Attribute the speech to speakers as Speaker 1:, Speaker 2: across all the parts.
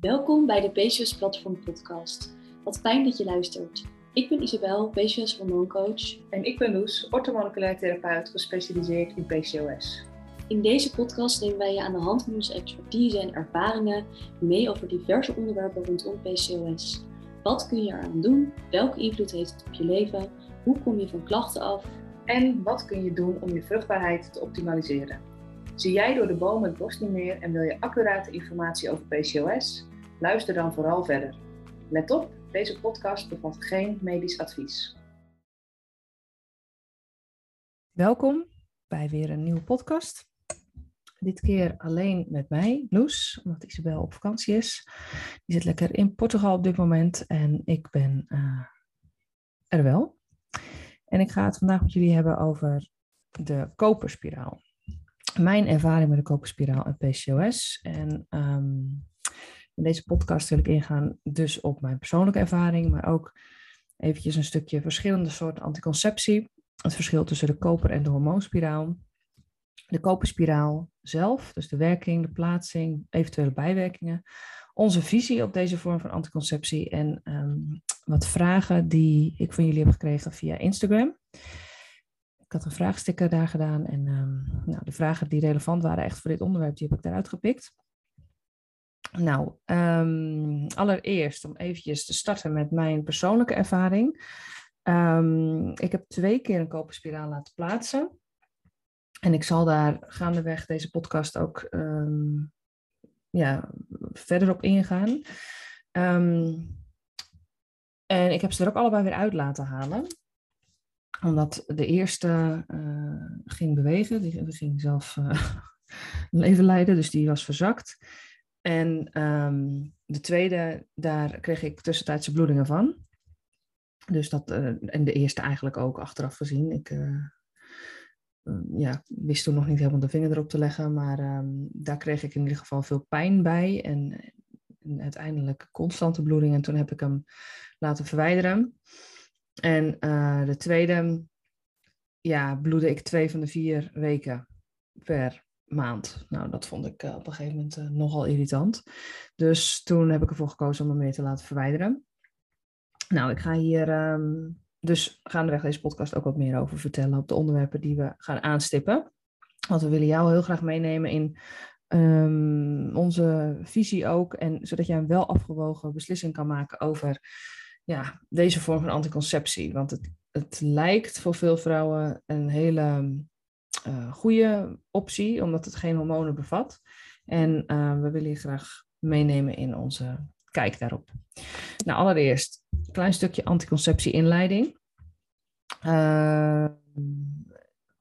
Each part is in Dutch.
Speaker 1: Welkom bij de PCOS Platform Podcast. Wat fijn dat je luistert. Ik ben Isabel, PCOS hormooncoach.
Speaker 2: En ik ben Loes, orthomoleculair therapeut gespecialiseerd in PCOS.
Speaker 1: In deze podcast nemen wij je aan de hand van onze expertise en ervaringen mee over diverse onderwerpen rondom PCOS. Wat kun je eraan doen? Welke invloed heeft het op je leven? Hoe kom je van klachten af?
Speaker 2: En wat kun je doen om je vruchtbaarheid te optimaliseren? Zie jij door de bomen het bos niet meer en wil je accurate informatie over PCOS? Luister dan vooral verder. Let op, deze podcast bevat geen medisch advies.
Speaker 3: Welkom bij weer een nieuwe podcast. Dit keer alleen met mij, Loes, omdat Isabel op vakantie is. Die zit lekker in Portugal op dit moment en ik ben uh, er wel. En ik ga het vandaag met jullie hebben over de koperspiraal. Mijn ervaring met de koperspiraal en PCOS. En um, in deze podcast wil ik ingaan dus op mijn persoonlijke ervaring, maar ook eventjes een stukje verschillende soorten anticonceptie. Het verschil tussen de koper en de hormoonspiraal. De koperspiraal zelf, dus de werking, de plaatsing, eventuele bijwerkingen. Onze visie op deze vorm van anticonceptie en um, wat vragen die ik van jullie heb gekregen via Instagram. Ik had een vraagsticker daar gedaan en um, nou, de vragen die relevant waren echt voor dit onderwerp, die heb ik daaruit gepikt. Nou, um, allereerst om eventjes te starten met mijn persoonlijke ervaring. Um, ik heb twee keer een koperspiraal laten plaatsen. En ik zal daar gaandeweg deze podcast ook um, ja, verder op ingaan. en ik heb ze er ook allebei weer uit laten halen. Omdat de eerste uh, ging bewegen, die, die ging zelf uh, leven leiden, dus die was verzakt. En um, de tweede, daar kreeg ik tussentijdse bloedingen van. Dus dat, uh, en de eerste eigenlijk ook achteraf gezien. Ik uh, ja, wist toen nog niet helemaal de vinger erop te leggen, maar um, daar kreeg ik in ieder geval veel pijn bij. En, uiteindelijk constante bloeding. En toen heb ik hem laten verwijderen. En uh, de tweede, ja, bloedde ik twee van de vier weken per maand. Nou, dat vond ik uh, op een gegeven moment uh, nogal irritant. Dus toen heb ik ervoor gekozen om hem mee te laten verwijderen. Nou, ik ga hier um, dus gaandeweg deze podcast ook wat meer over vertellen op de onderwerpen die we gaan aanstippen. Want we willen jou heel graag meenemen in um, onze visie ook. En zodat jij een wel afgewogen beslissing kan maken over ja, deze vorm van anticonceptie. Want het, het lijkt voor veel vrouwen een hele uh, goede optie, omdat het geen hormonen bevat. En uh, we willen je graag meenemen in onze kijk daarop. Nou, allereerst een klein stukje anticonceptie-inleiding. Uh,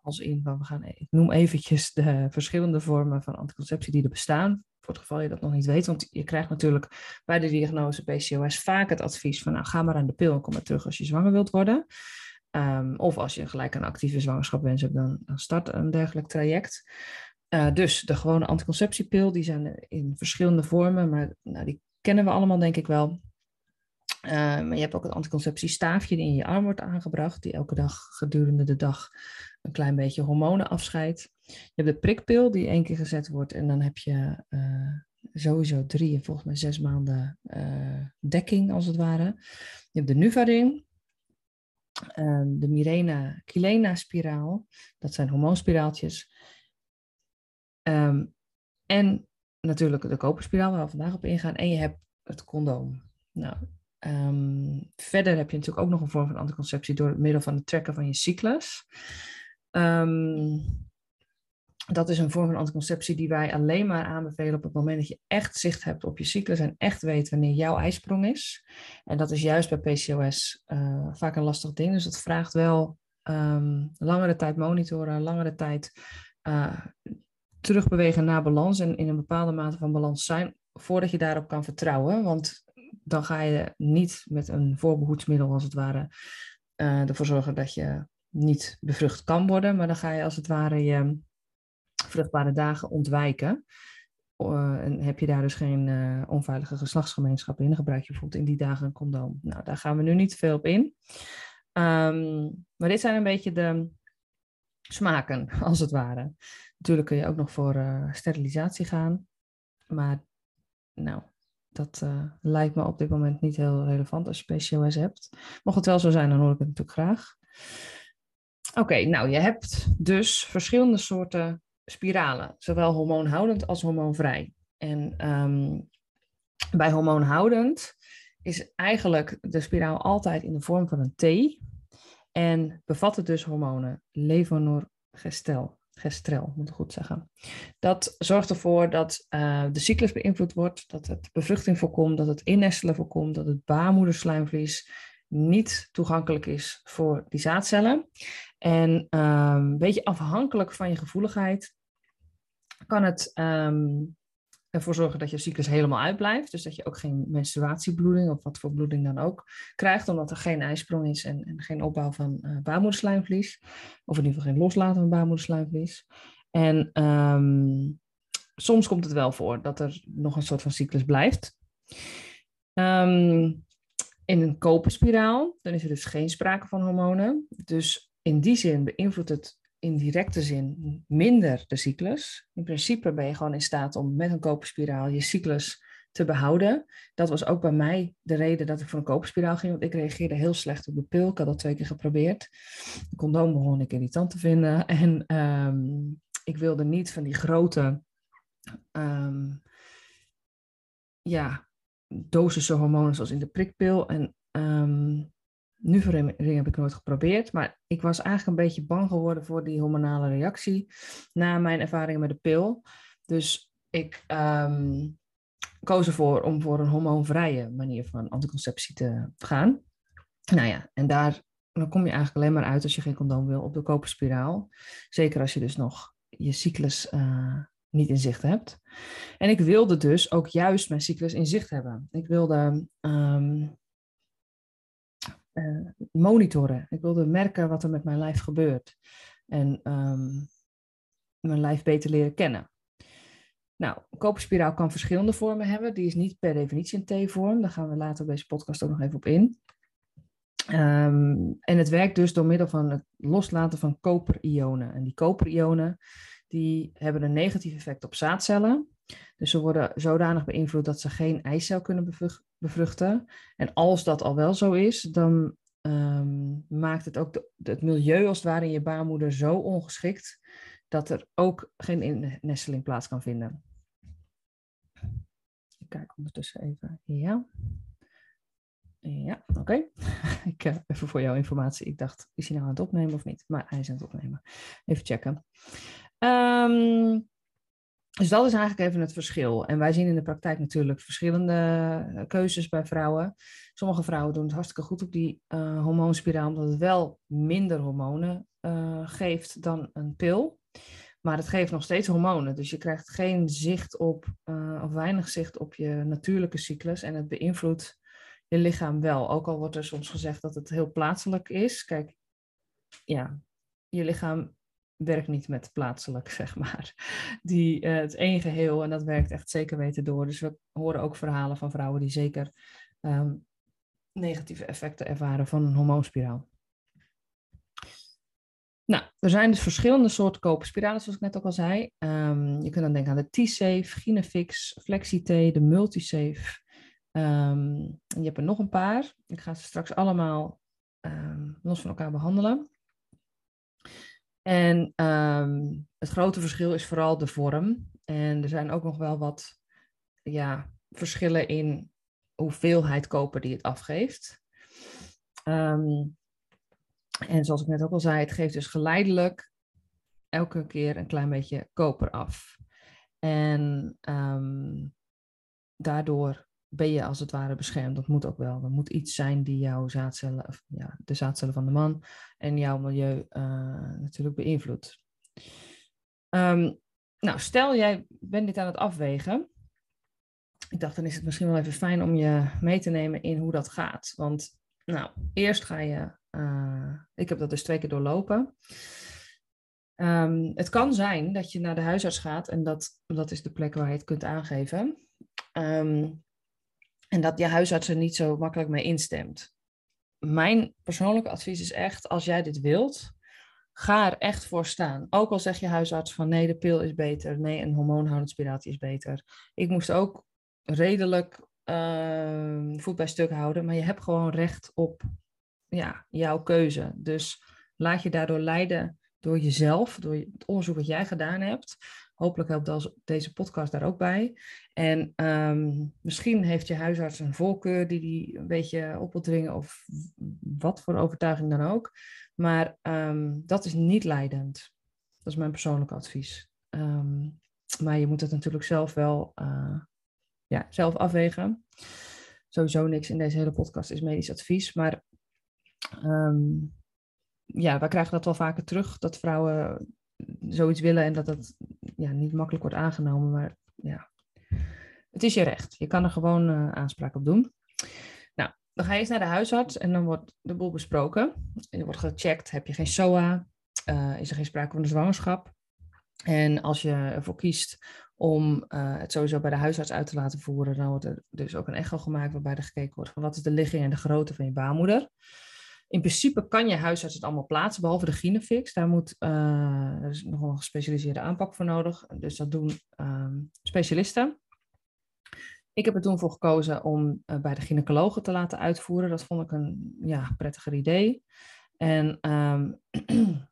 Speaker 3: als in, we gaan, ik noem eventjes de verschillende vormen van anticonceptie die er bestaan. Voor het geval je dat nog niet weet, want je krijgt natuurlijk bij de diagnose PCOS vaak het advies van, nou, ga maar aan de pil en kom maar terug als je zwanger wilt worden. Um, of als je gelijk een actieve zwangerschap wens hebt, dan, dan start een dergelijk traject. Uh, dus de gewone anticonceptiepil, die zijn in verschillende vormen, maar nou, die kennen we allemaal denk ik wel. Uh, maar je hebt ook het anticonceptiestaafje die in je arm wordt aangebracht, die elke dag gedurende de dag een klein beetje hormonen afscheidt. Je hebt de prikpil die één keer gezet wordt en dan heb je uh, sowieso drie en volgens mij zes maanden dekking als het ware. Je hebt de Nuvaring, Um, de Mirena Kilena spiraal, dat zijn hormoonspiraaltjes. Um, en natuurlijk de koperspiraal waar we vandaag op ingaan. En je hebt het condoom. Nou, um, verder heb je natuurlijk ook nog een vorm van anticonceptie door het middel van het trekken van je cyclus. Dat is een vorm van anticonceptie die wij alleen maar aanbevelen op het moment dat je echt zicht hebt op je cyclus en echt weet wanneer jouw ijsprong is. En dat is juist bij PCOS uh, vaak een lastig ding. Dus dat vraagt wel um, langere tijd monitoren, langere tijd uh, terugbewegen naar balans en in een bepaalde mate van balans zijn voordat je daarop kan vertrouwen. Want dan ga je niet met een voorbehoedsmiddel als het ware uh, ervoor zorgen dat je niet bevrucht kan worden, maar dan ga je als het ware je vruchtbare dagen ontwijken. Uh, en heb je daar dus geen uh, onveilige geslachtsgemeenschap in, dan gebruik je bijvoorbeeld in die dagen een condoom. Nou, daar gaan we nu niet veel op in. Um, maar dit zijn een beetje de smaken, als het ware. Natuurlijk kun je ook nog voor uh, sterilisatie gaan. Maar nou, dat lijkt me op dit moment niet heel relevant als je PCOS hebt. Mocht het wel zo zijn, dan hoor ik het natuurlijk graag. Oké, nou je hebt dus verschillende soorten spiralen, zowel hormoonhoudend als hormoonvrij. En um, bij hormoonhoudend is eigenlijk de spiraal altijd in de vorm van een T en bevat het dus hormonen levonorgestel. Gestrel, moet ik goed zeggen. Dat zorgt ervoor dat uh, de cyclus beïnvloed wordt, dat het bevruchting voorkomt, dat het innestelen voorkomt, dat het baarmoederslijmvlies niet toegankelijk is voor die zaadcellen. En um, een beetje afhankelijk van je gevoeligheid kan het um, ervoor zorgen dat je cyclus helemaal uitblijft. Dus dat je ook geen menstruatiebloeding of wat voor bloeding dan ook krijgt, omdat er geen ijsprong is en, en geen opbouw van uh, baarmoederslijmvlies. Of in ieder geval geen loslaten van baarmoederslijmvlies. En um, soms komt het wel voor dat er nog een soort van cyclus blijft. Um, in een koperspiraal, dan is er dus geen sprake van hormonen. Dus in die zin beïnvloedt het in directe zin minder de cyclus. In principe ben je gewoon in staat om met een koperspiraal je cyclus te behouden. Dat was ook bij mij de reden dat ik voor een koperspiraal ging, want ik reageerde heel slecht op de pil. Ik had dat twee keer geprobeerd. De condoom begon ik irritant te vinden en um, ik wilde niet van die grote um, ja, dosische hormonen zoals in de prikpil. En um, nu heb ik nooit geprobeerd, maar ik was eigenlijk een beetje bang geworden voor die hormonale reactie na mijn ervaringen met de pil. Dus ik um, koos ervoor om voor een hormoonvrije manier van anticonceptie te gaan. Nou ja, en daar dan kom je eigenlijk alleen maar uit als je geen condoom wil op de koperspiraal. Zeker als je dus nog je cyclus uh, niet in zicht hebt. En ik wilde dus ook juist mijn cyclus in zicht hebben. Ik wilde um, uh, monitoren. Ik wilde merken wat er met mijn lijf gebeurt. En um, mijn lijf beter leren kennen. Nou, koperspiraal kan verschillende vormen hebben. Die is niet per definitie een T-vorm. Daar gaan we later op deze podcast ook nog even op in. Um, en het werkt dus door middel van het loslaten van koperionen. En die koperionen die hebben een negatief effect op zaadcellen. Dus ze worden zodanig beïnvloed dat ze geen eicel kunnen bevruchten. En als dat al wel zo is, dan um, maakt het ook het milieu als het ware in je baarmoeder zo ongeschikt dat er ook geen nesteling plaats kan vinden. Ik kijk ondertussen even. Ja. Ja, oké. Ik uh, even voor jouw informatie. Ik dacht, is hij nou aan het opnemen of niet? Maar hij is aan het opnemen. Even checken. Um, dus dat is eigenlijk even het verschil. En wij zien in de praktijk natuurlijk verschillende eh, keuzes bij vrouwen. Sommige vrouwen doen het hartstikke goed op die uh, hormoonspiraal, omdat het wel minder hormonen uh, geeft dan een pil. Maar het geeft nog steeds hormonen. Dus je krijgt geen zicht op, of weinig zicht op je natuurlijke cyclus. En het beïnvloedt je lichaam wel. Ook al wordt er soms gezegd dat het heel plaatselijk is. Kijk, ja, je lichaam werkt niet met plaatselijk, zeg maar. Die, uh, het één geheel en dat werkt echt zeker weten door. Dus we horen ook verhalen van vrouwen die zeker um, negatieve effecten ervaren van een hormoonspiraal. Nou, er zijn dus verschillende soorten koperspiralen, zoals ik net ook al zei. Um, je kunt dan denken aan de T-Safe, Ginefix, FlexiT, de Multisafe. Um, je hebt er nog een paar. Ik ga ze straks allemaal los van elkaar behandelen. En um, het grote verschil is vooral de vorm. En er zijn ook nog wel wat ja, verschillen in hoeveelheid koper die het afgeeft. Um, en zoals ik net ook al zei, het geeft dus geleidelijk elke keer een klein beetje koper af. En um, daardoor ben je als het ware beschermd. Dat moet ook wel. Er moet iets zijn die jouw zaadcellen, of ja, de zaadcellen van de man en jouw milieu uh, natuurlijk beïnvloedt. Um, nou, stel jij bent dit aan het afwegen. Ik dacht, dan is het misschien wel even fijn om je mee te nemen in hoe dat gaat. Want, nou, eerst ga je, uh, ik heb dat dus twee keer doorlopen. Um, het kan zijn dat je naar de huisarts gaat en dat, dat is de plek waar je het kunt aangeven. Um, en dat je huisarts er niet zo makkelijk mee instemt. Mijn persoonlijke advies is echt, als jij dit wilt, ga er echt voor staan. Ook al zeg je huisarts van nee, de pil is beter, nee, een hormoonhoudend spiratie is beter. Ik moest ook redelijk uh, voet bij stuk houden, maar je hebt gewoon recht op ja, jouw keuze. Dus laat je daardoor leiden door jezelf, door het onderzoek wat jij gedaan hebt. Hopelijk helpt deze podcast daar ook bij. En ehm, misschien heeft je huisarts een voorkeur die die een beetje op wil dringen, of wat voor overtuiging dan ook. Maar ehm, dat is niet leidend. Dat is mijn persoonlijke advies. Ehm, maar je moet het natuurlijk zelf wel uh, ja, zelf afwegen. Sowieso niks in deze hele podcast is medisch advies. Maar ja, wij krijgen dat wel vaker terug, dat vrouwen zoiets willen en dat dat ja, niet makkelijk wordt aangenomen. Maar ja, het is je recht. Je kan er gewoon uh, aanspraak op doen. Nou, dan ga je eens naar de huisarts en dan wordt de boel besproken. Er wordt gecheckt, heb je geen SOA? Uh, is er geen sprake van een zwangerschap? En als je ervoor kiest om uh, het sowieso bij de huisarts uit te laten voeren, dan wordt er dus ook een echo gemaakt waarbij er gekeken wordt van wat is de ligging en de grootte van je baarmoeder. In principe kan je huisarts het allemaal plaatsen, behalve de Ginefix. Daar moet, uh, is nog een gespecialiseerde aanpak voor nodig. Dus dat doen uh, specialisten. Ik heb er toen voor gekozen om uh, bij de gynaecologen te laten uitvoeren. Dat vond ik een ja, prettiger idee. En um,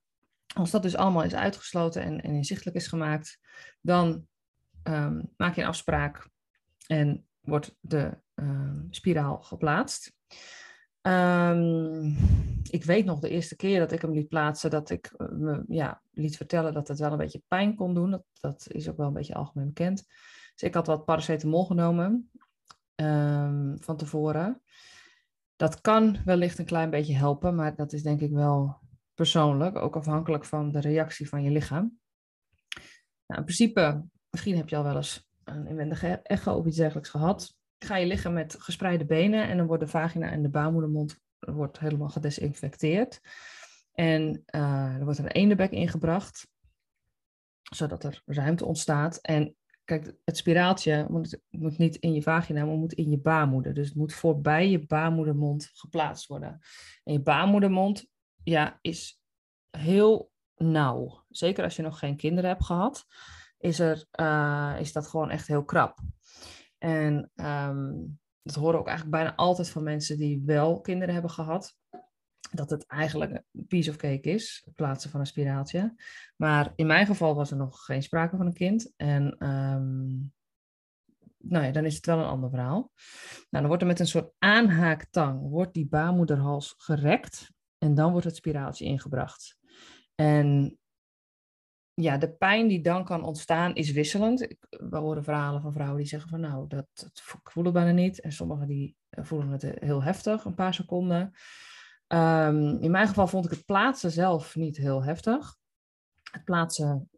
Speaker 3: als dat dus allemaal is uitgesloten en, en inzichtelijk is gemaakt, dan um, maak je een afspraak en wordt de spiraal geplaatst. Um, ik weet nog de eerste keer dat ik hem liet plaatsen, dat ik eh, me ja, liet vertellen dat het wel een beetje pijn kon doen. Dat, dat is ook wel een beetje algemeen bekend. Dus ik had wat paracetamol genomen um, van tevoren. Dat kan wellicht een klein beetje helpen, maar dat is denk ik wel persoonlijk, ook afhankelijk van de reactie van je lichaam. Nou, in principe, misschien heb je al wel eens een inwendige echo of iets dergelijks gehad ga je liggen met gespreide benen en dan wordt de vagina en de baarmoedermond wordt helemaal gedesinfecteerd. En uh, er wordt een eendebek ingebracht, zodat er ruimte ontstaat. En kijk, het spiraaltje moet, moet niet in je vagina, maar moet in je baarmoeder. Dus het moet voorbij je baarmoedermond geplaatst worden. En je baarmoedermond ja, is heel nauw. Zeker als je nog geen kinderen hebt gehad, is, er, uh, is dat gewoon echt heel krap. En um, dat horen ook eigenlijk bijna altijd van mensen die wel kinderen hebben gehad. Dat het eigenlijk een piece of cake is, het plaatsen van een spiraaltje. Maar in mijn geval was er nog geen sprake van een kind. En um, nou ja, dan is het wel een ander verhaal. Nou, dan wordt er met een soort aanhaaktang wordt die baarmoederhals gerekt. En dan wordt het spiraaltje ingebracht. En ja, de pijn die dan kan ontstaan is wisselend. We horen verhalen van vrouwen die zeggen van nou, dat, dat ik voel het bijna niet. En sommigen die eh, voelen het heel heftig, een paar seconden. Um, in mijn geval vond ik het plaatsen zelf niet heel heftig. Het plaatsen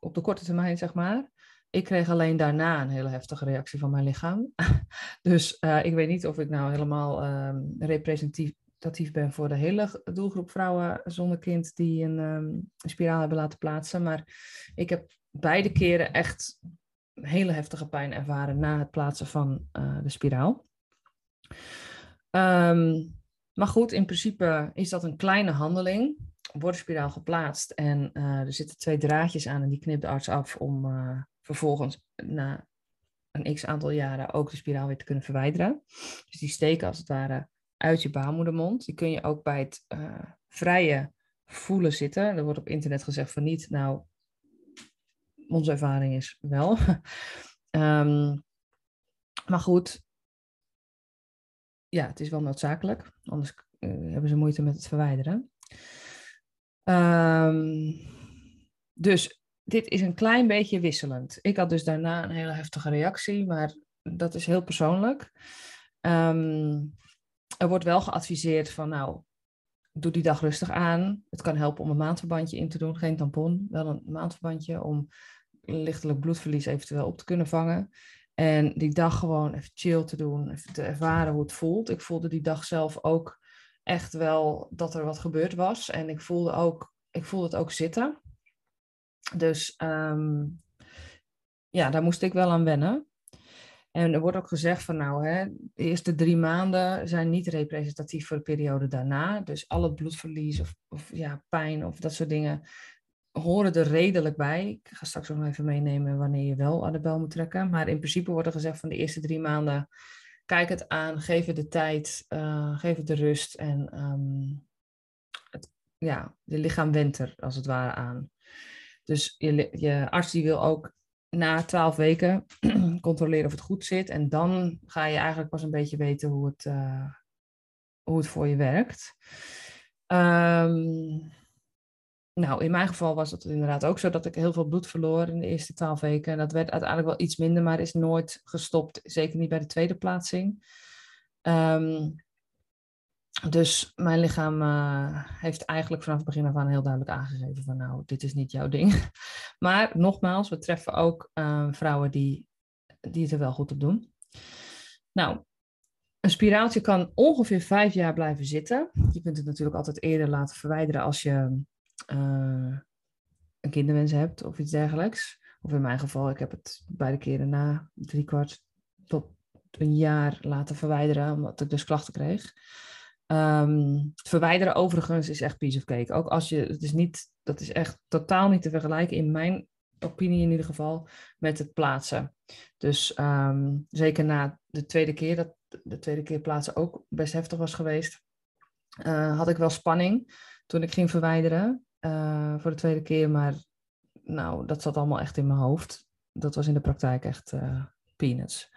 Speaker 3: op de korte termijn, zeg maar. Ik kreeg alleen daarna een hele heftige reactie van mijn lichaam. dus uh, ik weet niet of ik nou helemaal um, representatief representatief ben voor de hele doelgroep vrouwen zonder kind die een, um, een spiraal hebben laten plaatsen. Maar ik heb beide keren echt hele heftige pijn ervaren na het plaatsen van uh, de spiraal. Um, maar goed, in principe is dat een kleine handeling. Wordt de spiraal geplaatst en uh, er zitten twee draadjes aan en die knipt de arts af om uh, vervolgens na een x aantal jaren ook de spiraal weer te kunnen verwijderen. Dus die steken als het ware uit je baarmoedermond. Die kun je ook bij het uh, vrije voelen zitten. Er wordt op internet gezegd van niet. Nou, onze ervaring is wel. um, maar goed, ja, het is wel noodzakelijk. Anders uh, hebben ze moeite met het verwijderen. Um, dus dit is een klein beetje wisselend. Ik had dus daarna een hele heftige reactie, maar dat is heel persoonlijk. Um, er wordt wel geadviseerd van, nou, doe die dag rustig aan. Het kan helpen om een maandverbandje in te doen, geen tampon, wel een maandverbandje om lichtelijk bloedverlies eventueel op te kunnen vangen. En die dag gewoon even chill te doen, even te ervaren hoe het voelt. Ik voelde die dag zelf ook echt wel dat er wat gebeurd was. En ik voelde, ook, ik voelde het ook zitten. Dus um, ja, daar moest ik wel aan wennen. En er wordt ook gezegd van nou, hè, de eerste drie maanden zijn niet representatief voor de periode daarna. Dus al het bloedverlies of, of ja, pijn of dat soort dingen horen er redelijk bij. Ik ga straks nog even meenemen wanneer je wel aan de bel moet trekken. Maar in principe wordt er gezegd van de eerste drie maanden kijk het aan, geef het de tijd, uh, geef het de rust en het, ja, je lichaam went er als het ware aan. Dus je, je arts die wil ook na twaalf weken controleren of het goed zit. En dan ga je eigenlijk pas een beetje weten hoe het, uh, hoe het voor je werkt. Um, nou, in mijn geval was het inderdaad ook zo dat ik heel veel bloed verloor in de eerste twaalf weken. Dat werd uiteindelijk wel iets minder, maar is nooit gestopt. Zeker niet bij de tweede plaatsing. Um, dus mijn lichaam uh, heeft eigenlijk vanaf het begin af aan heel duidelijk aangegeven van nou, dit is niet jouw ding. Maar nogmaals, we treffen ook uh, vrouwen die, die het er wel goed op doen. Nou, een spiraaltje kan ongeveer vijf jaar blijven zitten. Je kunt het natuurlijk altijd eerder laten verwijderen als je uh, een kinderwens hebt of iets dergelijks. Of in mijn geval, ik heb het beide keren na drie kwart tot een jaar laten verwijderen, omdat ik dus klachten kreeg. Um, verwijderen overigens is echt piece of cake. Ook als je, het is niet, dat is echt totaal niet te vergelijken, in mijn opinie in ieder geval, met het plaatsen. Dus um, zeker na de tweede keer, dat de tweede keer plaatsen ook best heftig was geweest, uh, had ik wel spanning toen ik ging verwijderen uh, voor de tweede keer. Maar nou, dat zat allemaal echt in mijn hoofd. Dat was in de praktijk echt uh, peanuts.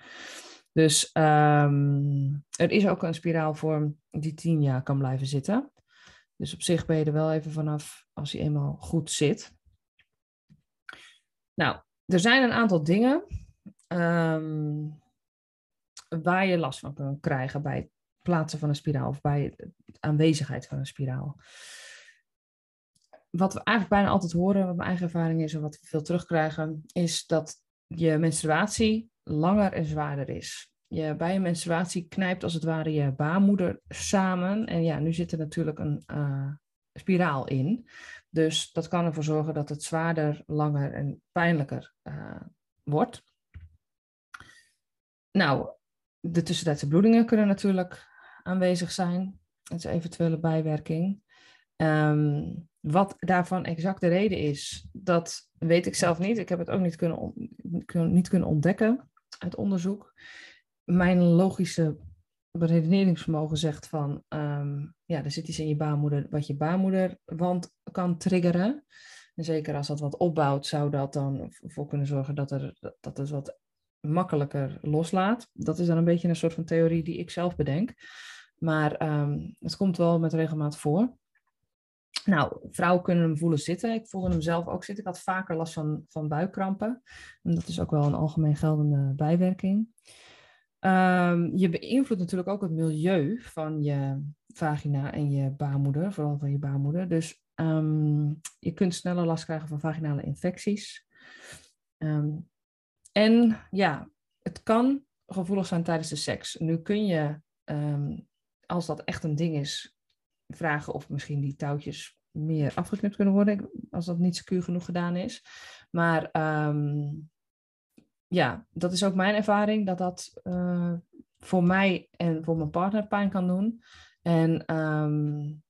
Speaker 3: Dus um, er is ook een spiraalvorm die tien jaar kan blijven zitten. Dus op zich ben je er wel even vanaf als hij eenmaal goed zit. Nou, er zijn een aantal dingen um, waar je last van kan krijgen bij het plaatsen van een spiraal of bij de aanwezigheid van een spiraal. Wat we eigenlijk bijna altijd horen, wat mijn eigen ervaring is en wat we veel terugkrijgen, is dat je menstruatie langer en zwaarder is. Je, bij menstruatie knijpt als het ware je baarmoeder samen. En ja, nu zit er natuurlijk een uh, spiraal in. Dus dat kan ervoor zorgen dat het zwaarder, langer en pijnlijker uh, wordt. Nou, de tussentijdse bloedingen kunnen natuurlijk aanwezig zijn. Dat is een eventuele bijwerking. Um, wat daarvan exact de reden is, dat weet ik zelf niet. Ik heb het ook niet kunnen, niet kunnen ontdekken uit onderzoek. Mijn logische redeneringsvermogen zegt van, um, ja, er zit iets in je baarmoeder wat je baarmoederwand kan triggeren. En zeker als dat wat opbouwt, zou dat dan voor kunnen zorgen dat, er, dat het wat makkelijker loslaat. Dat is dan een beetje een soort van theorie die ik zelf bedenk. Maar um, het komt wel met regelmaat voor. Nou, vrouwen kunnen hem voelen zitten. Ik voelde hem zelf ook zitten. Ik had vaker last van, van buikkrampen. En dat is ook wel een algemeen geldende bijwerking. Um, je beïnvloedt natuurlijk ook het milieu van je vagina en je baarmoeder, vooral van je baarmoeder. Dus um, je kunt sneller last krijgen van vaginale infecties. Um, en ja, het kan gevoelig zijn tijdens de seks. Nu kun je, als dat echt een ding is, vragen of misschien die touwtjes meer afgeknipt kunnen worden, als dat niet secuur genoeg gedaan is. Maar um, ja, dat is ook mijn ervaring, dat dat uh, voor mij en voor mijn partner pijn kan doen. En um,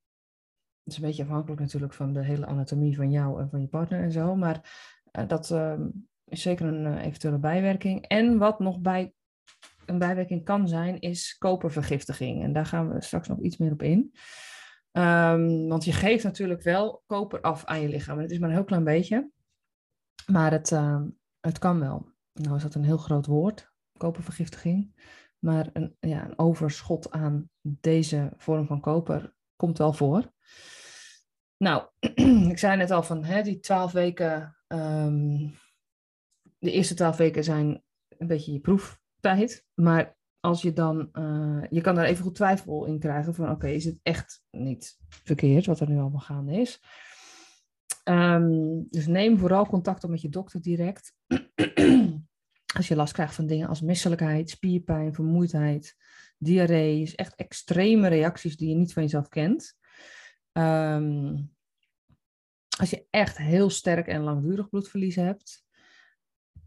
Speaker 3: het is een beetje afhankelijk natuurlijk van de hele anatomie van jou en van je partner en zo. Maar uh, dat uh, is zeker een uh, eventuele bijwerking. En wat nog bij een bijwerking kan zijn, is kopervergiftiging. En daar gaan we straks nog iets meer op in. Um, want je geeft natuurlijk wel koper af aan je lichaam. En het is maar een heel klein beetje. Maar het, uh, het kan wel. Nou is dat een heel groot woord, kopervergiftiging. Maar een, ja, een overschot aan deze vorm van koper komt wel voor. Nou, ik zei net al van hè, die twaalf weken. Um, de eerste twaalf weken zijn een beetje je proeftijd. Maar als je dan, uh, je kan daar even goed twijfel in krijgen van oké, is het echt niet verkeerd wat er nu allemaal gaande is. Um, dus neem vooral contact op met je dokter direct. als je last krijgt van dingen als misselijkheid, spierpijn, vermoeidheid, diarree, echt extreme reacties die je niet van jezelf kent. Um, als je echt heel sterk en langdurig bloedverlies hebt.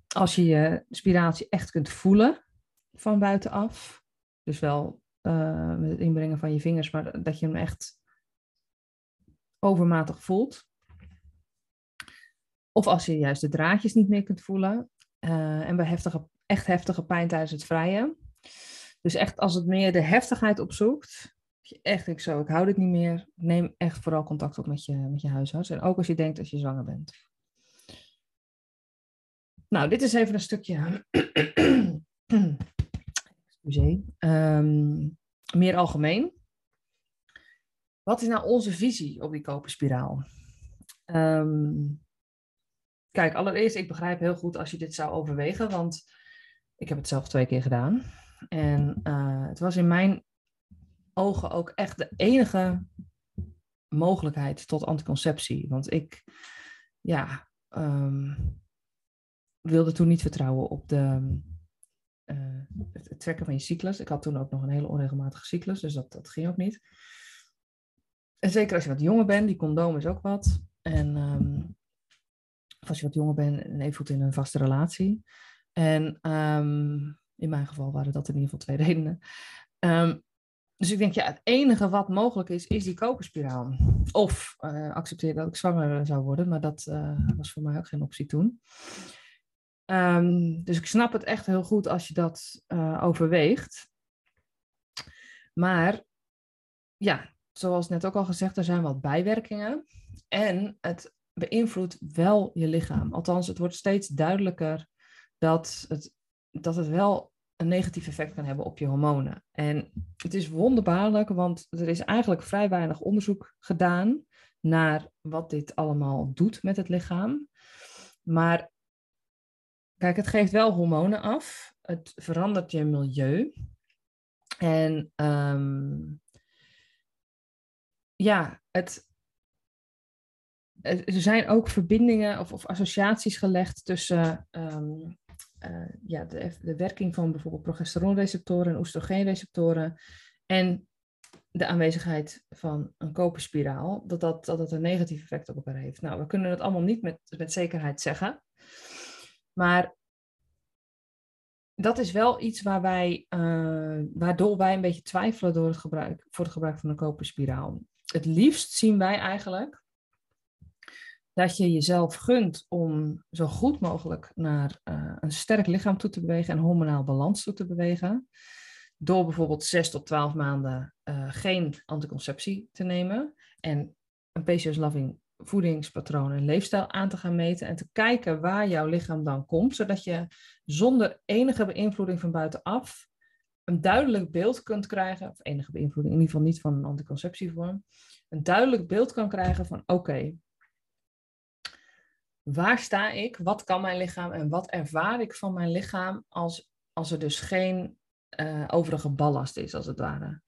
Speaker 3: Als je je spiratie echt kunt voelen, van buitenaf. Dus wel uh, met het inbrengen van je vingers, maar dat je hem echt overmatig voelt. Of als je juist de draadjes niet meer kunt voelen. Uh, en bij heftige, echt heftige pijn tijdens het vrijen. Dus echt als het meer de heftigheid opzoekt, echt ik zo, ik hou dit niet meer, neem echt vooral contact op met je, met je huisarts. En ook als je denkt dat je zwanger bent. Nou, dit is even een stukje. Excuseer. Um, meer algemeen. Wat is nou onze visie op die koperspiraal? Um, kijk, allereerst, ik begrijp heel goed als je dit zou overwegen, want ik heb het zelf twee keer gedaan. En uh, het was in mijn ogen ook echt de enige mogelijkheid tot anticonceptie. Want ik, ja, um, wilde toen niet vertrouwen op de, uh, het trekken van je cyclus. Ik had toen ook nog een hele onregelmatige cyclus, dus dat, dat ging ook niet. En zeker als je wat jonger bent, die condoom is ook wat. En um, als je wat jonger bent en even in een vaste relatie. En um, in mijn geval waren dat in ieder geval twee redenen. Um, dus ik denk, ja, het enige wat mogelijk is, is die koperspiraal. Of uh, accepteer dat ik zwanger zou worden, maar dat uh, was voor mij ook geen optie toen. Um, dus ik snap het echt heel goed als je dat uh, overweegt. Maar ja, zoals net ook al gezegd, er zijn wat bijwerkingen. En het beïnvloedt wel je lichaam. Althans, het wordt steeds duidelijker dat het, dat het wel een negatief effect kan hebben op je hormonen. En het is wonderbaarlijk, want er is eigenlijk vrij weinig onderzoek gedaan naar wat dit allemaal doet met het lichaam. Maar kijk, het geeft wel hormonen af. Het verandert je milieu. En um, ja, het, er zijn ook verbindingen of, of associaties gelegd tussen um, uh, ja, de, de, werking van bijvoorbeeld progesteronreceptoren en oestrogeenreceptoren en de aanwezigheid van een koperspiraal, dat dat, dat het een negatief effect op elkaar heeft. Nou, we kunnen het allemaal niet met, met zekerheid zeggen, maar dat is wel iets waar wij, uh, waardoor wij een beetje twijfelen door het gebruik, voor het gebruik van een koperspiraal. Het liefst zien wij eigenlijk dat je jezelf gunt om zo goed mogelijk naar uh, een sterk lichaam toe te bewegen en hormonaal balans toe te bewegen. Door bijvoorbeeld 6 tot 12 maanden uh, geen anticonceptie te nemen en een PCOS-loving voedingspatroon en leefstijl aan te gaan meten en te kijken waar jouw lichaam dan komt, zodat je zonder enige beïnvloeding van buitenaf een duidelijk beeld kunt krijgen, of enige beïnvloeding, in ieder geval niet van een anticonceptievorm, een duidelijk beeld kan krijgen van oké, waar sta ik, wat kan mijn lichaam en wat ervaar ik van mijn lichaam als, als er dus geen uh, overige ballast is, als het ware.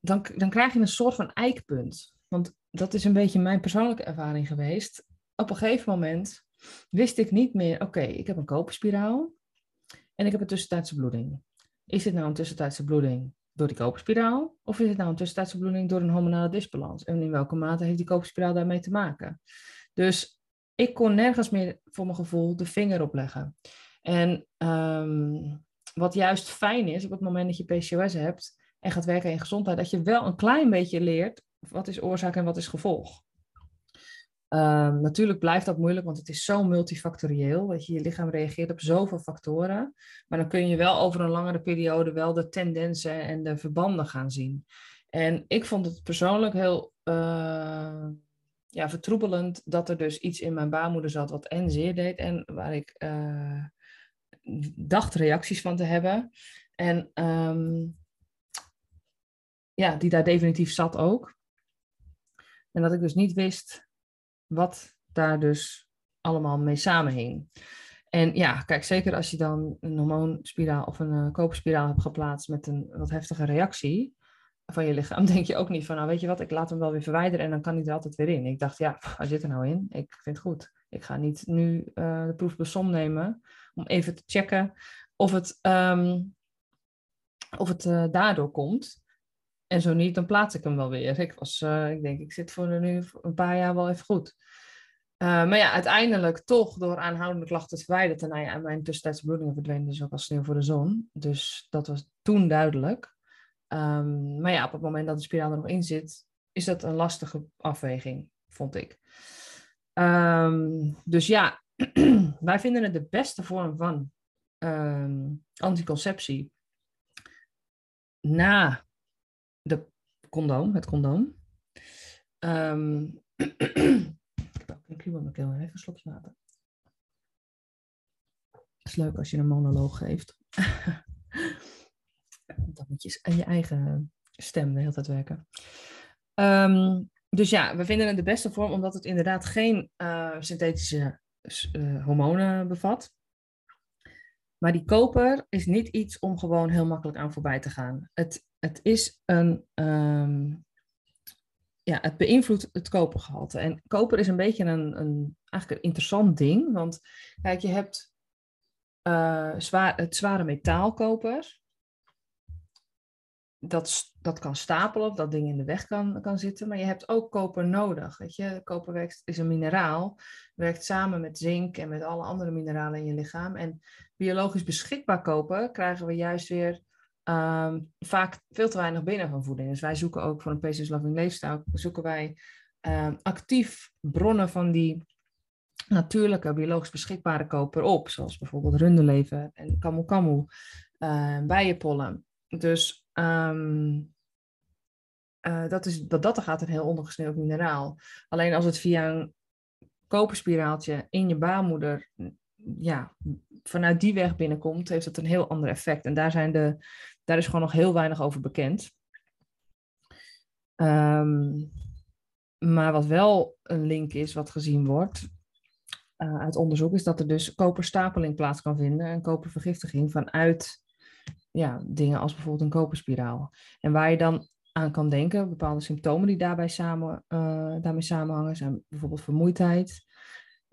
Speaker 3: Dan, dan krijg je een soort van eikpunt. Want dat is een beetje mijn persoonlijke ervaring geweest. Op een gegeven moment wist ik niet meer, oké, ik heb een koperspiraal en ik heb een tussentijdse bloeding. Is dit nou een tussentijdse bloeding door die koperspiraal? Of is het nou een tussentijdse bloeding door een hormonale disbalans? En in welke mate heeft die koperspiraal daarmee te maken? Dus ik kon nergens meer voor mijn gevoel de vinger op leggen. En um, wat juist fijn is op het moment dat je PCOS hebt en gaat werken in gezondheid, dat je wel een klein beetje leert wat is oorzaak en wat is gevolg. Um, natuurlijk blijft dat moeilijk, want het is zo multifactorieel. Dat je, je lichaam reageert op zoveel factoren. Maar dan kun je wel over een langere periode wel de tendensen en de verbanden gaan zien. En ik vond het persoonlijk heel uh, ja, vertroebelend dat er dus iets in mijn baarmoeder zat wat en zeer deed en waar ik uh, dacht reacties van te hebben. En um, ja, die daar definitief zat ook. En dat ik dus niet wist wat daar dus allemaal mee samenhing. En ja, kijk, zeker als je dan een hormoonspiraal of een uh, koperspiraal hebt geplaatst met een wat heftige reactie, van je lichaam, denk je ook niet van, nou weet je wat, ik laat hem wel weer verwijderen en dan kan hij er altijd weer in. Ik dacht, ja, waar zit er nou in? Ik vind het goed. Ik ga niet nu uh, de proef besom nemen om even te checken of het, um, of het uh, daardoor komt. En zo niet, dan plaats ik hem wel weer. Ik, was, uh, ik denk, ik zit voor nu een paar jaar wel even goed. maar ja, uiteindelijk toch door aanhoudende klachten te verwijderen. Nou ja, en mijn tussentijdse bloedingen verdwenen dus ook als sneeuw voor de zon. Dus dat was toen duidelijk. Um, maar ja, op het moment dat de spiraal er nog in zit, is dat een lastige afweging, vond ik. Um, dus ja, wij vinden het de beste vorm van um, anticonceptie. na condoom, het condoom. Ehm, ik heb ook een kluw even een slokje water. Het is leuk als je een monoloog geeft. Dan moet je aan je eigen stem de hele tijd werken. Ehm, dus ja, we vinden het de beste vorm omdat het inderdaad geen uh, synthetische uh, hormonen bevat. Maar die koper is niet iets om gewoon heel makkelijk aan voorbij te gaan. Het, het is een. Um, ja, het beïnvloedt het kopergehalte. En koper is een beetje een, een eigenlijk een interessant ding. Want kijk, je hebt uh, zwaar, het zware metaalkoper dat, dat kan stapelen, dat ding in de weg kan, kan zitten. Maar je hebt ook koper nodig. Weet je? Koper werkt, is een mineraal, werkt samen met zink en met alle andere mineralen in je lichaam. En biologisch beschikbaar koper krijgen we juist weer ehm, vaak veel te weinig binnen van voeding. Dus wij zoeken ook voor een Patients Loving Leefstijl, zoeken wij um, actief bronnen van die natuurlijke biologisch beschikbare koper op. Zoals bijvoorbeeld runderleven en kamu kamu, uh, bijenpollen. Dus uh, dat is, wat dat er gaat, een heel ondergesneeuwd mineraal. Alleen als het via een koperspiraaltje in je baarmoeder, ja, vanuit die weg binnenkomt, heeft dat een heel ander effect. En daar, zijn de, daar is gewoon nog heel weinig over bekend. Um, maar wat wel een link is, wat gezien wordt uh, uit onderzoek, is dat er dus koperstapeling plaats kan vinden en kopervergiftiging vanuit ja, dingen als bijvoorbeeld een koperspiraal. En waar je dan aan kan denken, bepaalde symptomen die daarbij samen, uh, daarmee samenhangen, zijn bijvoorbeeld vermoeidheid.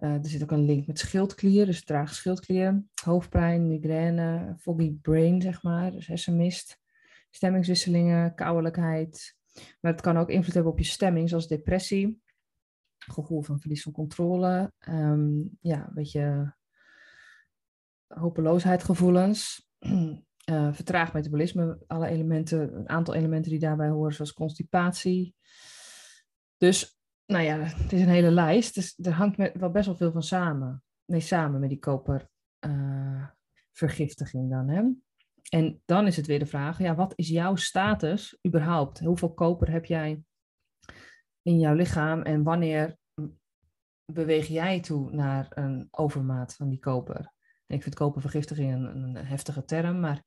Speaker 3: Uh, er zit ook een link met schildklier, dus trage schildklier, hoofdpijn, migraine, foggy brain, zeg maar, dus hersenmist, stemmingswisselingen, kouwelijkheid. Maar het kan ook invloed hebben op je stemming, zoals depressie, gevoel van verlies van controle, um, ja, een beetje hopeloosheidgevoelens. uh, vertraagd metabolisme, alle elementen, een aantal elementen die daarbij horen, zoals constipatie. Dus, nou ja, het is een hele lijst. Dus er hangt met, wel best wel veel van samen. Nee, samen met die kopervergiftiging uh, dan. Hè? En dan is het weer de vraag, ja, wat is jouw status überhaupt? Hoeveel koper heb jij in jouw lichaam en wanneer beweeg jij toe naar een overmaat van die koper? Ik vind kopervergiftiging een, een, heftige term, maar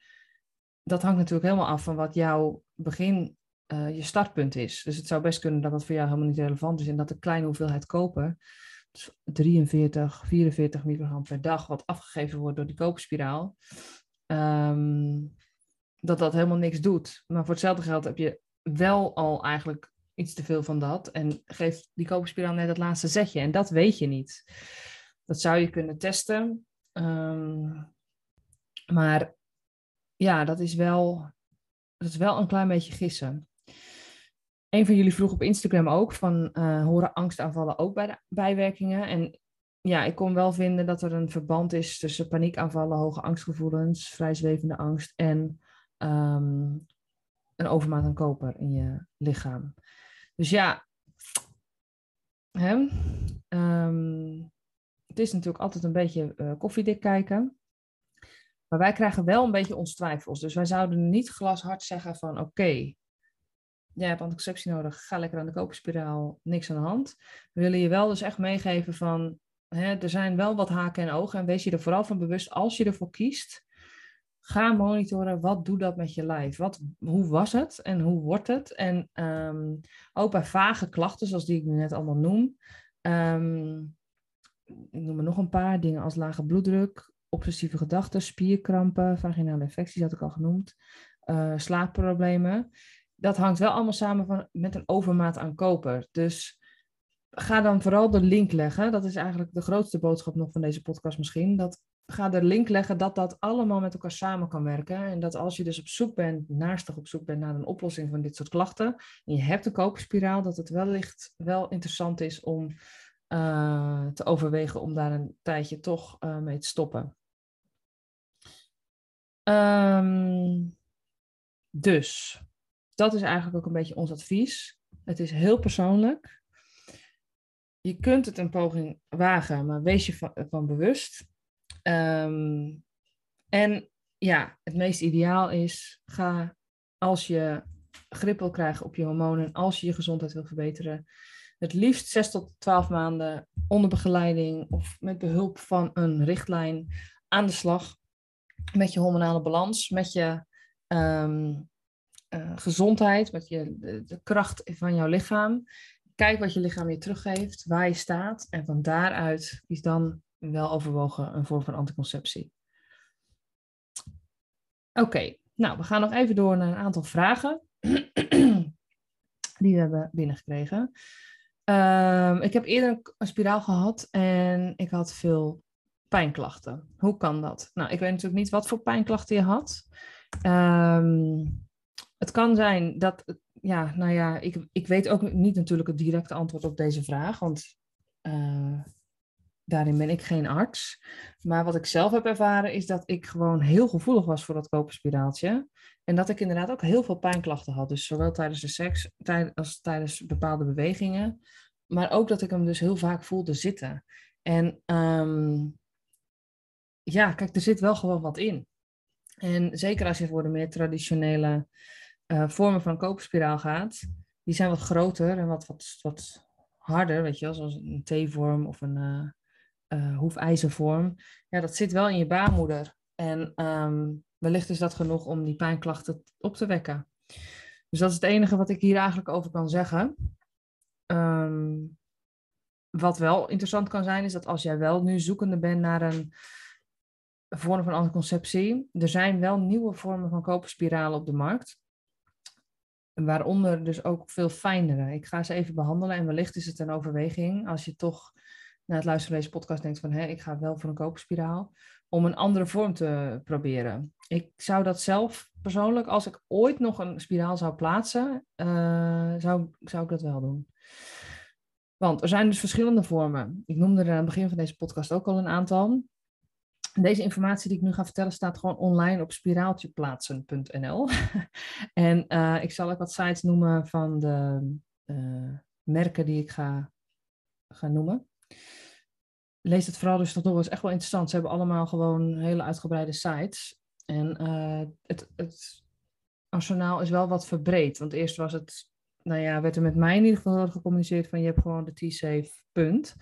Speaker 3: dat hangt natuurlijk helemaal af van wat jouw begin, uh, je startpunt is. Dus het zou best kunnen dat dat voor jou helemaal niet relevant is en dat de kleine hoeveelheid koper, 43, 44 microgram per dag, wat afgegeven wordt door die koperspiraal, um, dat dat helemaal niks doet. Maar voor hetzelfde geld heb je wel al eigenlijk iets te veel van dat en geeft die koperspiraal net het laatste zetje en dat weet je niet. Dat zou je kunnen testen. Um, maar ja, dat is, wel, dat is wel een klein beetje gissen. Een van jullie vroeg op Instagram ook van uh, horen angstaanvallen ook bij de bijwerkingen? En ja, ik kon wel vinden dat er een verband is tussen paniekaanvallen, hoge angstgevoelens, vrijzwevende angst en um, een overmaat aan koper in je lichaam. Dus ja, hè, um, het is natuurlijk altijd een beetje uh, koffiedik kijken. Maar wij krijgen wel een beetje ons twijfels. Dus wij zouden niet glashard zeggen van oké, jij hebt anticonceptie nodig, ga lekker aan de koperspiraal, niks aan de hand. We willen je wel dus echt meegeven van, hè, er zijn wel wat haken en ogen en wees je er vooral van bewust als je ervoor kiest. Ga monitoren, wat doet dat met je lijf? Wat, hoe was het en hoe wordt het? En um, ook bij vage klachten, zoals die ik nu net allemaal noem, um, ik noem er nog een paar dingen als lage bloeddruk, obsessieve gedachten, spierkrampen, vaginale infecties had ik al genoemd, uh, slaapproblemen. Dat hangt wel allemaal samen van, met een overmaat aan koper. Dus ga dan vooral de link leggen. Dat is eigenlijk de grootste boodschap nog van deze podcast misschien. Dat, ga de link leggen dat dat allemaal met elkaar samen kan werken. En dat als je dus op zoek bent, naarstig op zoek bent naar een oplossing van dit soort klachten, en je hebt een koperspiraal, dat het wellicht wel interessant is om uh, te overwegen om daar een tijdje toch uh, mee te stoppen. Um, dus, dat is eigenlijk ook een beetje ons advies. Het is heel persoonlijk. Je kunt het een poging wagen, maar wees je van, bewust. Um, en ja, het meest ideaal is, ga als je grip wil krijgen op je hormonen, als je je gezondheid wil verbeteren, het liefst 6 tot 12 maanden onder begeleiding of met behulp van een richtlijn aan de slag met je hormonale balans, met je ehm, eh, gezondheid, met je, de, kracht van jouw lichaam. Kijk wat je lichaam je teruggeeft, waar je staat. En van daaruit is dan wel overwogen een vorm van anticonceptie. Oké, nou, we gaan nog even door naar een aantal vragen die we hebben binnengekregen. Um, ik heb eerder een spiraal gehad en ik had veel pijnklachten. Hoe kan dat? Nou, ik weet natuurlijk niet wat voor pijnklachten je had. Um, het kan zijn dat, ja, nou ja, ik, ik weet ook niet natuurlijk het directe antwoord op deze vraag, want uh, daarin ben ik geen arts. Maar wat ik zelf heb ervaren is dat ik gewoon heel gevoelig was voor dat koperspiraaltje. En dat ik inderdaad ook heel veel pijnklachten had. Dus zowel tijdens de seks als tijdens bepaalde bewegingen. Maar ook dat ik hem dus heel vaak voelde zitten. En um, ja, kijk, er zit wel gewoon wat in. En zeker als je voor de meer traditionele uh, vormen van koperspiraal gaat, die zijn wat groter en wat, wat, wat harder, weet je wel, zoals een T-vorm of een uh, uh, hoefijzervorm. Ja, dat zit wel in je baarmoeder. En um, wellicht is dat genoeg om die pijnklachten op te wekken. Dus dat is het enige wat ik hier eigenlijk over kan zeggen. Um, wat wel interessant kan zijn, is dat als jij wel nu zoekende bent naar een vorm van anticonceptie, er zijn wel nieuwe vormen van koperspiralen op de markt. Waaronder dus ook veel fijnere. Ik ga ze even behandelen en wellicht is het een overweging als je toch na het luisteren van deze podcast denkt van hé, ik ga wel voor een koperspiraal, om een andere vorm te proberen. Ik zou dat zelf persoonlijk, als ik ooit nog een spiraal zou plaatsen, uh, zou, zou ik dat wel doen. Want er zijn dus verschillende vormen. Ik noemde er aan het begin van deze podcast ook al een aantal. Deze informatie die ik nu ga vertellen staat gewoon online op spiraaltjeplaatsen.nl. en uh, ik zal ook wat sites noemen van de uh, merken die ik ga, ga noemen. Lees het vooral dus toch nog eens echt wel interessant. Ze hebben allemaal gewoon hele uitgebreide sites. En uh, het, het arsenaal is wel wat verbreed. Want eerst was het, nou ja, werd er met mij in ieder geval gecommuniceerd van je hebt gewoon de T-Safe punt.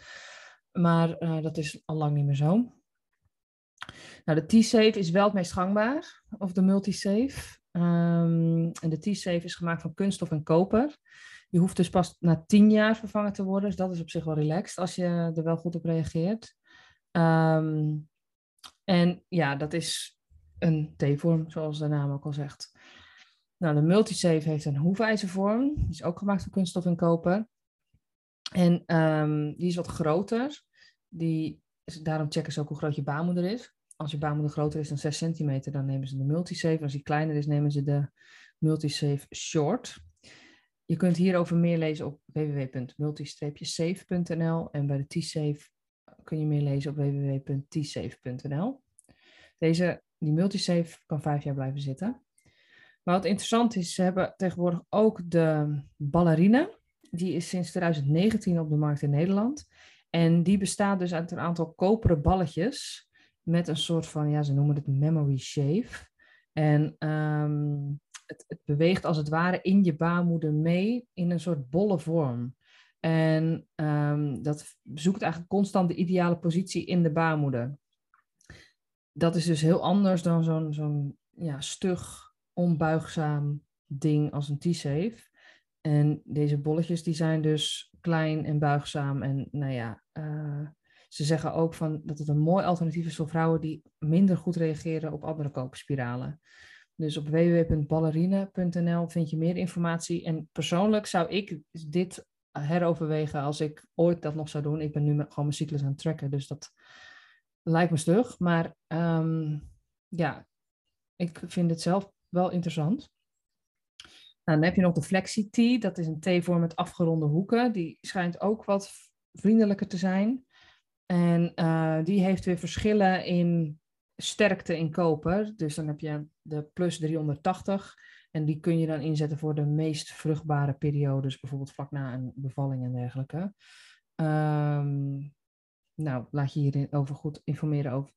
Speaker 3: Maar dat is al lang niet meer zo. Nou, de T-Safe is wel het meest gangbaar, of de Multisafe. Um, en de T-Safe is gemaakt van kunststof en koper. Je hoeft dus pas na tien jaar vervangen te worden, dus dat is op zich wel relaxed als je er wel goed op reageert. Um, en ja, dat is een T-vorm, zoals de naam ook al zegt. Nou, de Multisafe heeft een hoefijzervorm. Die is ook gemaakt van kunststof en koper. En um, die is wat groter. Die, daarom checken ze ook hoe groot je baarmoeder is als je baarmoeder groter is dan 6 centimeter, dan nemen ze de Multisafe. Als die kleiner is, nemen ze de Multisafe Short. Je kunt hierover meer lezen op www.multi-safe.nl en bij de T-Safe kun je meer lezen op www.tsafe.nl. Deze, die Multisafe kan vijf jaar blijven zitten. Maar wat interessant is, ze hebben tegenwoordig ook de ballerine. Die is sinds 2019 op de markt in Nederland. En die bestaat dus uit een aantal koperen balletjes met een soort van, ja, ze noemen het memory shave. En um, het, het, beweegt als het ware in je baarmoeder mee in een soort bolle vorm. En um, dat zoekt eigenlijk constant de ideale positie in de baarmoeder. Dat is dus heel anders dan zo'n zo'n ja, stug, onbuigzaam ding als een T-safe. En deze bolletjes die zijn dus klein en buigzaam en nou ja, uh, ze zeggen ook van dat het een mooi alternatief is voor vrouwen die minder goed reageren op andere koperspiralen. Dus op www.ballerine.nl vind je meer informatie. En persoonlijk zou ik dit heroverwegen als ik ooit dat nog zou doen. Ik ben nu gewoon mijn cyclus aan het trekken, dus dat lijkt me stug. Maar um, ja, ik vind het zelf wel interessant. Nou, dan heb je nog de Flexi-T. Dat is een T-vorm met afgeronde hoeken. Die schijnt ook wat vriendelijker te zijn. En uh, die heeft weer verschillen in sterkte in koper. Dus dan heb je de plus 380. En die kun je dan inzetten voor de meest vruchtbare periodes. Bijvoorbeeld vlak na een bevalling en dergelijke. Um, nou, laat je hierover goed informeren over,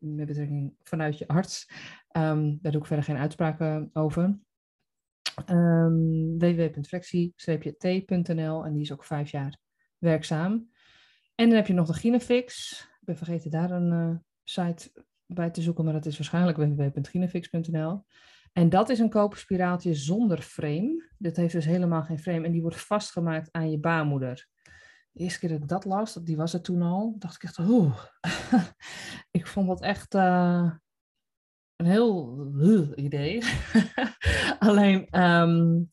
Speaker 3: met betrekking vanuit je arts. Um, daar doe ik verder geen uitspraken over. Um, www.flexie-t.nl en die is ook vijf jaar werkzaam. En dan heb je nog de Ginefix. Ik ben vergeten daar een uh, site bij te zoeken, maar dat is waarschijnlijk www.ginefix.nl. En dat is een koperspiraaltje zonder frame. Dit heeft dus helemaal geen frame en die wordt vastgemaakt aan je baarmoeder. De eerste keer dat ik dat las, die was er toen al, dacht ik echt, oeh. ik vond dat echt uh, een heel idee. Alleen, um,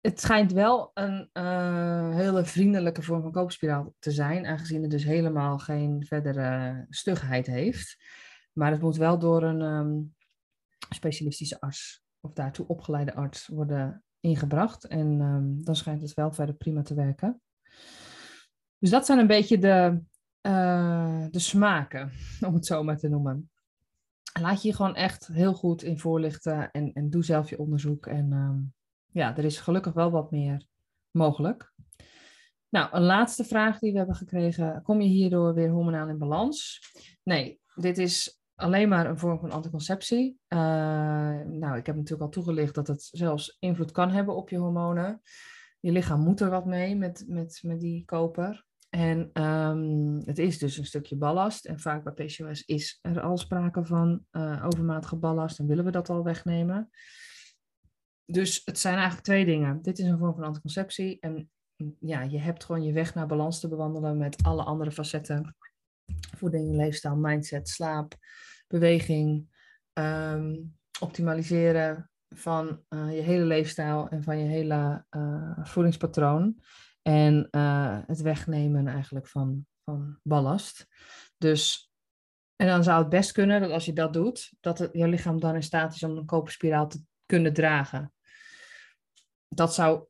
Speaker 3: het schijnt wel een uh, hele vriendelijke vorm van koopspiraal te zijn, aangezien het dus helemaal geen verdere stugheid heeft. Maar het moet wel door een um, specialistische arts of daartoe opgeleide arts worden ingebracht. En um, dan schijnt het wel verder prima te werken. Dus dat zijn een beetje de, uh, de smaken, om het zo maar te noemen. Laat je je gewoon echt heel goed in voorlichten en, en doe zelf je onderzoek. En um, ja, er is gelukkig wel wat meer mogelijk. Nou, een laatste vraag die we hebben gekregen. Kom je hierdoor weer hormonaal in balans? Nee, dit is alleen maar een vorm van anticonceptie. Uh, nou, ik heb natuurlijk al toegelicht dat het zelfs invloed kan hebben op je hormonen. Je lichaam moet er wat mee met, met, met die koper. En um, het is dus een stukje ballast. En vaak bij PCOS is er al sprake van uh, overmatige ballast en willen we dat al wegnemen. Dus het zijn eigenlijk twee dingen. Dit is een vorm van anticonceptie. En ja, je hebt gewoon je weg naar balans te bewandelen met alle andere facetten. Voeding, leefstijl, mindset, slaap, beweging, um, optimaliseren van uh, je hele leefstijl en van je hele uh, voedingspatroon. En uh, het wegnemen eigenlijk van, van ballast. Dus, en dan zou het best kunnen dat als je dat doet, dat je lichaam dan in staat is om een koperspiraal te kunnen dragen. Dat zou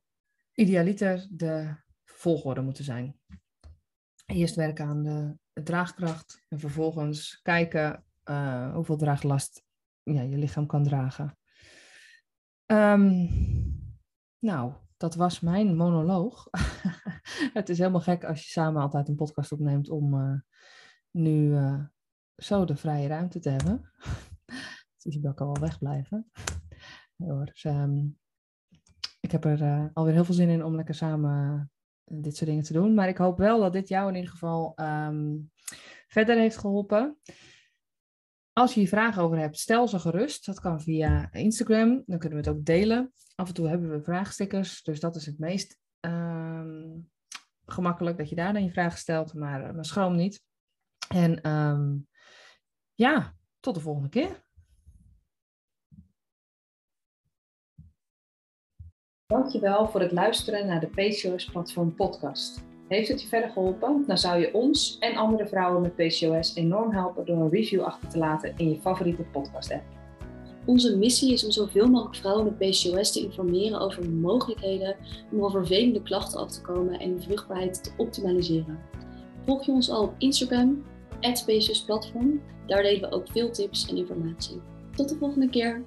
Speaker 3: idealiter de volgorde moeten zijn. Eerst werken aan de, draagkracht en vervolgens kijken uh, hoeveel draaglast ja, je lichaam kan dragen. Um, nou, dat was mijn monoloog. het is helemaal gek als je samen altijd een podcast opneemt om uh, nu uh, zo de vrije ruimte te hebben. Isabel kan wel wegblijven. Nee, hoor, dus, um, ik heb er uh, alweer heel veel zin in om lekker samen dit soort dingen te doen. Maar ik hoop wel dat dit jou in ieder geval um, verder heeft geholpen. Als je hier vragen over hebt, stel ze gerust. Dat kan via Instagram. Dan kunnen we het ook delen. Af en toe hebben we vraagstickers. Dus dat is het meest um, gemakkelijk dat je daar dan je vragen stelt. Maar, maar schroom niet. En um, ja, tot de volgende keer.
Speaker 2: Dankjewel voor het luisteren naar de PCOS Platform podcast. Heeft het je verder geholpen? Dan zou je ons en andere vrouwen met PCOS enorm helpen door een review achter te laten in je favoriete podcast app.
Speaker 1: Onze missie is om zoveel mogelijk vrouwen met PCOS te informeren over de mogelijkheden om van vervelende klachten af te komen en hun vruchtbaarheid te optimaliseren. Volg je ons al op Instagram, PCOS Platform. Daar delen we ook veel tips en informatie. Tot de volgende keer!